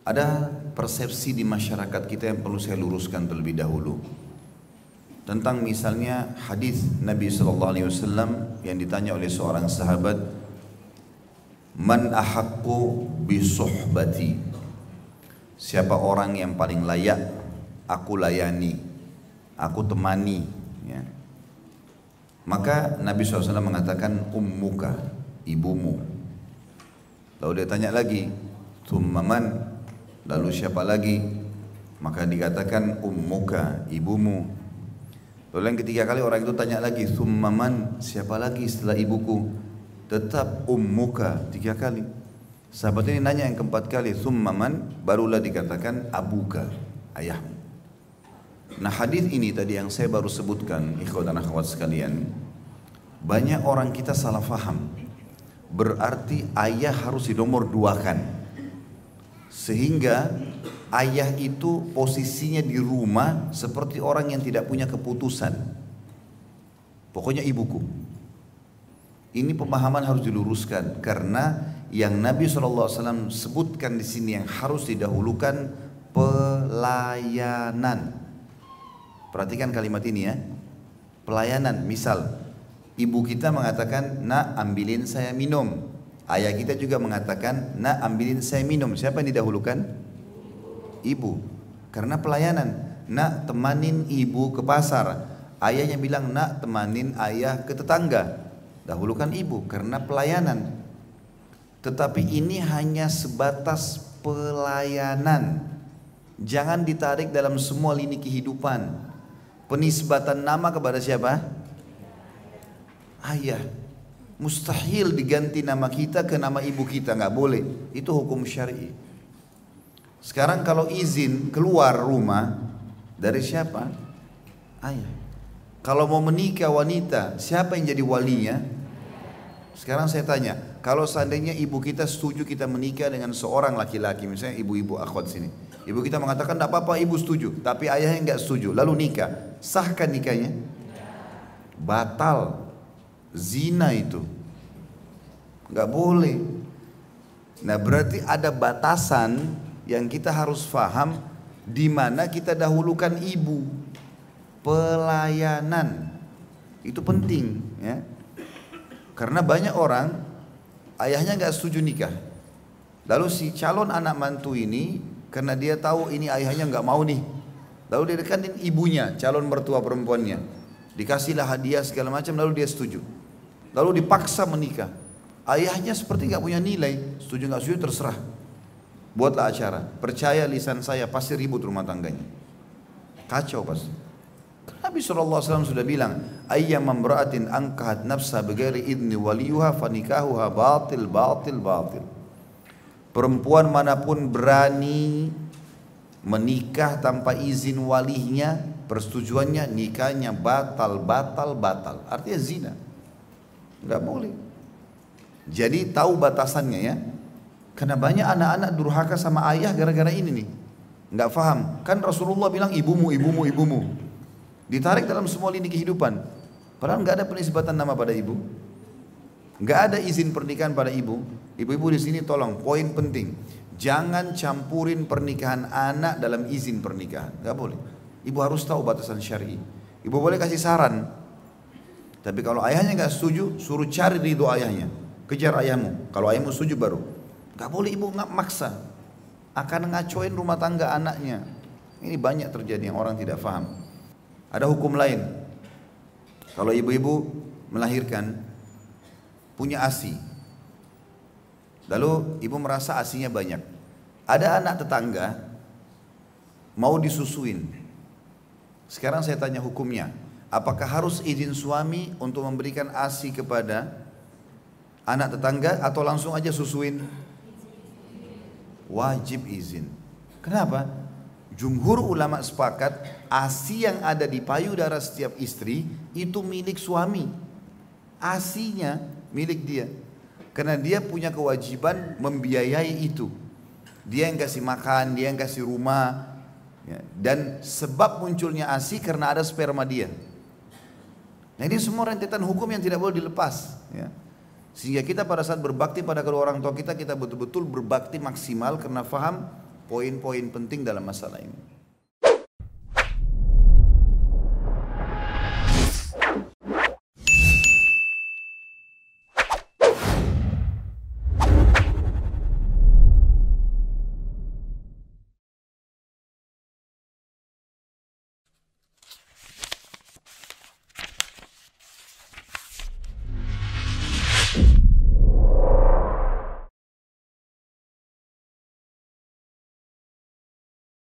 Ada persepsi di masyarakat kita yang perlu saya luruskan terlebih dahulu tentang misalnya hadis Nabi Shallallahu Alaihi Wasallam yang ditanya oleh seorang sahabat, man ahakku bisuhbati, siapa orang yang paling layak aku layani, aku temani, ya. Maka Nabi SAW mengatakan ummuka, ibumu. Lalu dia tanya lagi, tummaman, Lalu siapa lagi? Maka dikatakan ummuka, ibumu. Lalu yang ketiga kali orang itu tanya lagi, summaman, siapa lagi setelah ibuku? Tetap ummuka, tiga kali. Sahabat ini nanya yang keempat kali, summaman, barulah dikatakan abuka, ayahmu. Nah hadis ini tadi yang saya baru sebutkan, ikhwan dan akhwat sekalian, banyak orang kita salah faham. Berarti ayah harus dinomor duakan. Sehingga ayah itu posisinya di rumah seperti orang yang tidak punya keputusan. Pokoknya ibuku. Ini pemahaman harus diluruskan karena yang Nabi SAW sebutkan di sini yang harus didahulukan pelayanan. Perhatikan kalimat ini ya. Pelayanan, misal ibu kita mengatakan, "Nak, ambilin saya minum." Ayah kita juga mengatakan, nak ambilin saya minum. Siapa yang didahulukan? Ibu. Karena pelayanan. Nak temanin ibu ke pasar. Ayahnya bilang, nak temanin ayah ke tetangga. Dahulukan ibu karena pelayanan. Tetapi ini hanya sebatas pelayanan. Jangan ditarik dalam semua lini kehidupan. Penisbatan nama kepada siapa? Ayah. Mustahil diganti nama kita ke nama ibu kita, nggak boleh. Itu hukum syari. Sekarang kalau izin keluar rumah dari siapa? Ayah. Kalau mau menikah wanita, siapa yang jadi walinya? Sekarang saya tanya, kalau seandainya ibu kita setuju kita menikah dengan seorang laki-laki, misalnya ibu-ibu akhwat sini. Ibu kita mengatakan, tidak apa-apa ibu setuju, tapi ayahnya nggak setuju, lalu nikah. Sahkan nikahnya? Batal Zina itu. Nggak boleh. Nah berarti ada batasan yang kita harus faham di mana kita dahulukan ibu. Pelayanan. Itu penting ya. Karena banyak orang ayahnya nggak setuju nikah. Lalu si calon anak mantu ini karena dia tahu ini ayahnya nggak mau nih. Lalu dia dekatin ibunya, calon mertua perempuannya. Dikasihlah hadiah segala macam lalu dia setuju. Lalu dipaksa menikah. Ayahnya seperti nggak punya nilai, setuju nggak setuju terserah. Buatlah acara. Percaya lisan saya pasti ribut rumah tangganya. Kacau pasti. Nabi SAW sudah bilang, Ayyam memberaatin angkahat nafsa begari idni waliyuha fanikahuha batil batil batil. Perempuan mana pun berani menikah tanpa izin walinya, persetujuannya, nikahnya batal, batal, batal. Artinya zina nggak boleh. Jadi tahu batasannya ya. Karena banyak anak-anak durhaka sama ayah gara-gara ini nih. Nggak paham. Kan Rasulullah bilang ibumu, ibumu, ibumu. Ditarik dalam semua lini kehidupan. Padahal nggak ada penisbatan nama pada ibu. Nggak ada izin pernikahan pada ibu. Ibu-ibu di sini tolong, poin penting. Jangan campurin pernikahan anak dalam izin pernikahan. Nggak boleh. Ibu harus tahu batasan syari. Ibu boleh kasih saran, tapi kalau ayahnya nggak setuju, suruh cari ridho ayahnya. Kejar ayahmu. Kalau ayahmu setuju baru. Gak boleh ibu nggak maksa. Akan ngacoin rumah tangga anaknya. Ini banyak terjadi yang orang tidak paham. Ada hukum lain. Kalau ibu-ibu melahirkan punya ASI. Lalu ibu merasa asinya banyak. Ada anak tetangga mau disusuin. Sekarang saya tanya hukumnya. Apakah harus izin suami untuk memberikan ASI kepada anak tetangga atau langsung aja susuin? Wajib izin. Kenapa? Jumhur ulama sepakat ASI yang ada di payudara setiap istri itu milik suami. ASInya milik dia. Karena dia punya kewajiban membiayai itu. Dia yang kasih makan, dia yang kasih rumah. Ya, dan sebab munculnya ASI karena ada sperma dia. Nah ini semua rentetan hukum yang tidak boleh dilepas. Ya. Sehingga kita pada saat berbakti pada kedua orang tua kita, kita betul-betul berbakti maksimal karena faham poin-poin penting dalam masalah ini.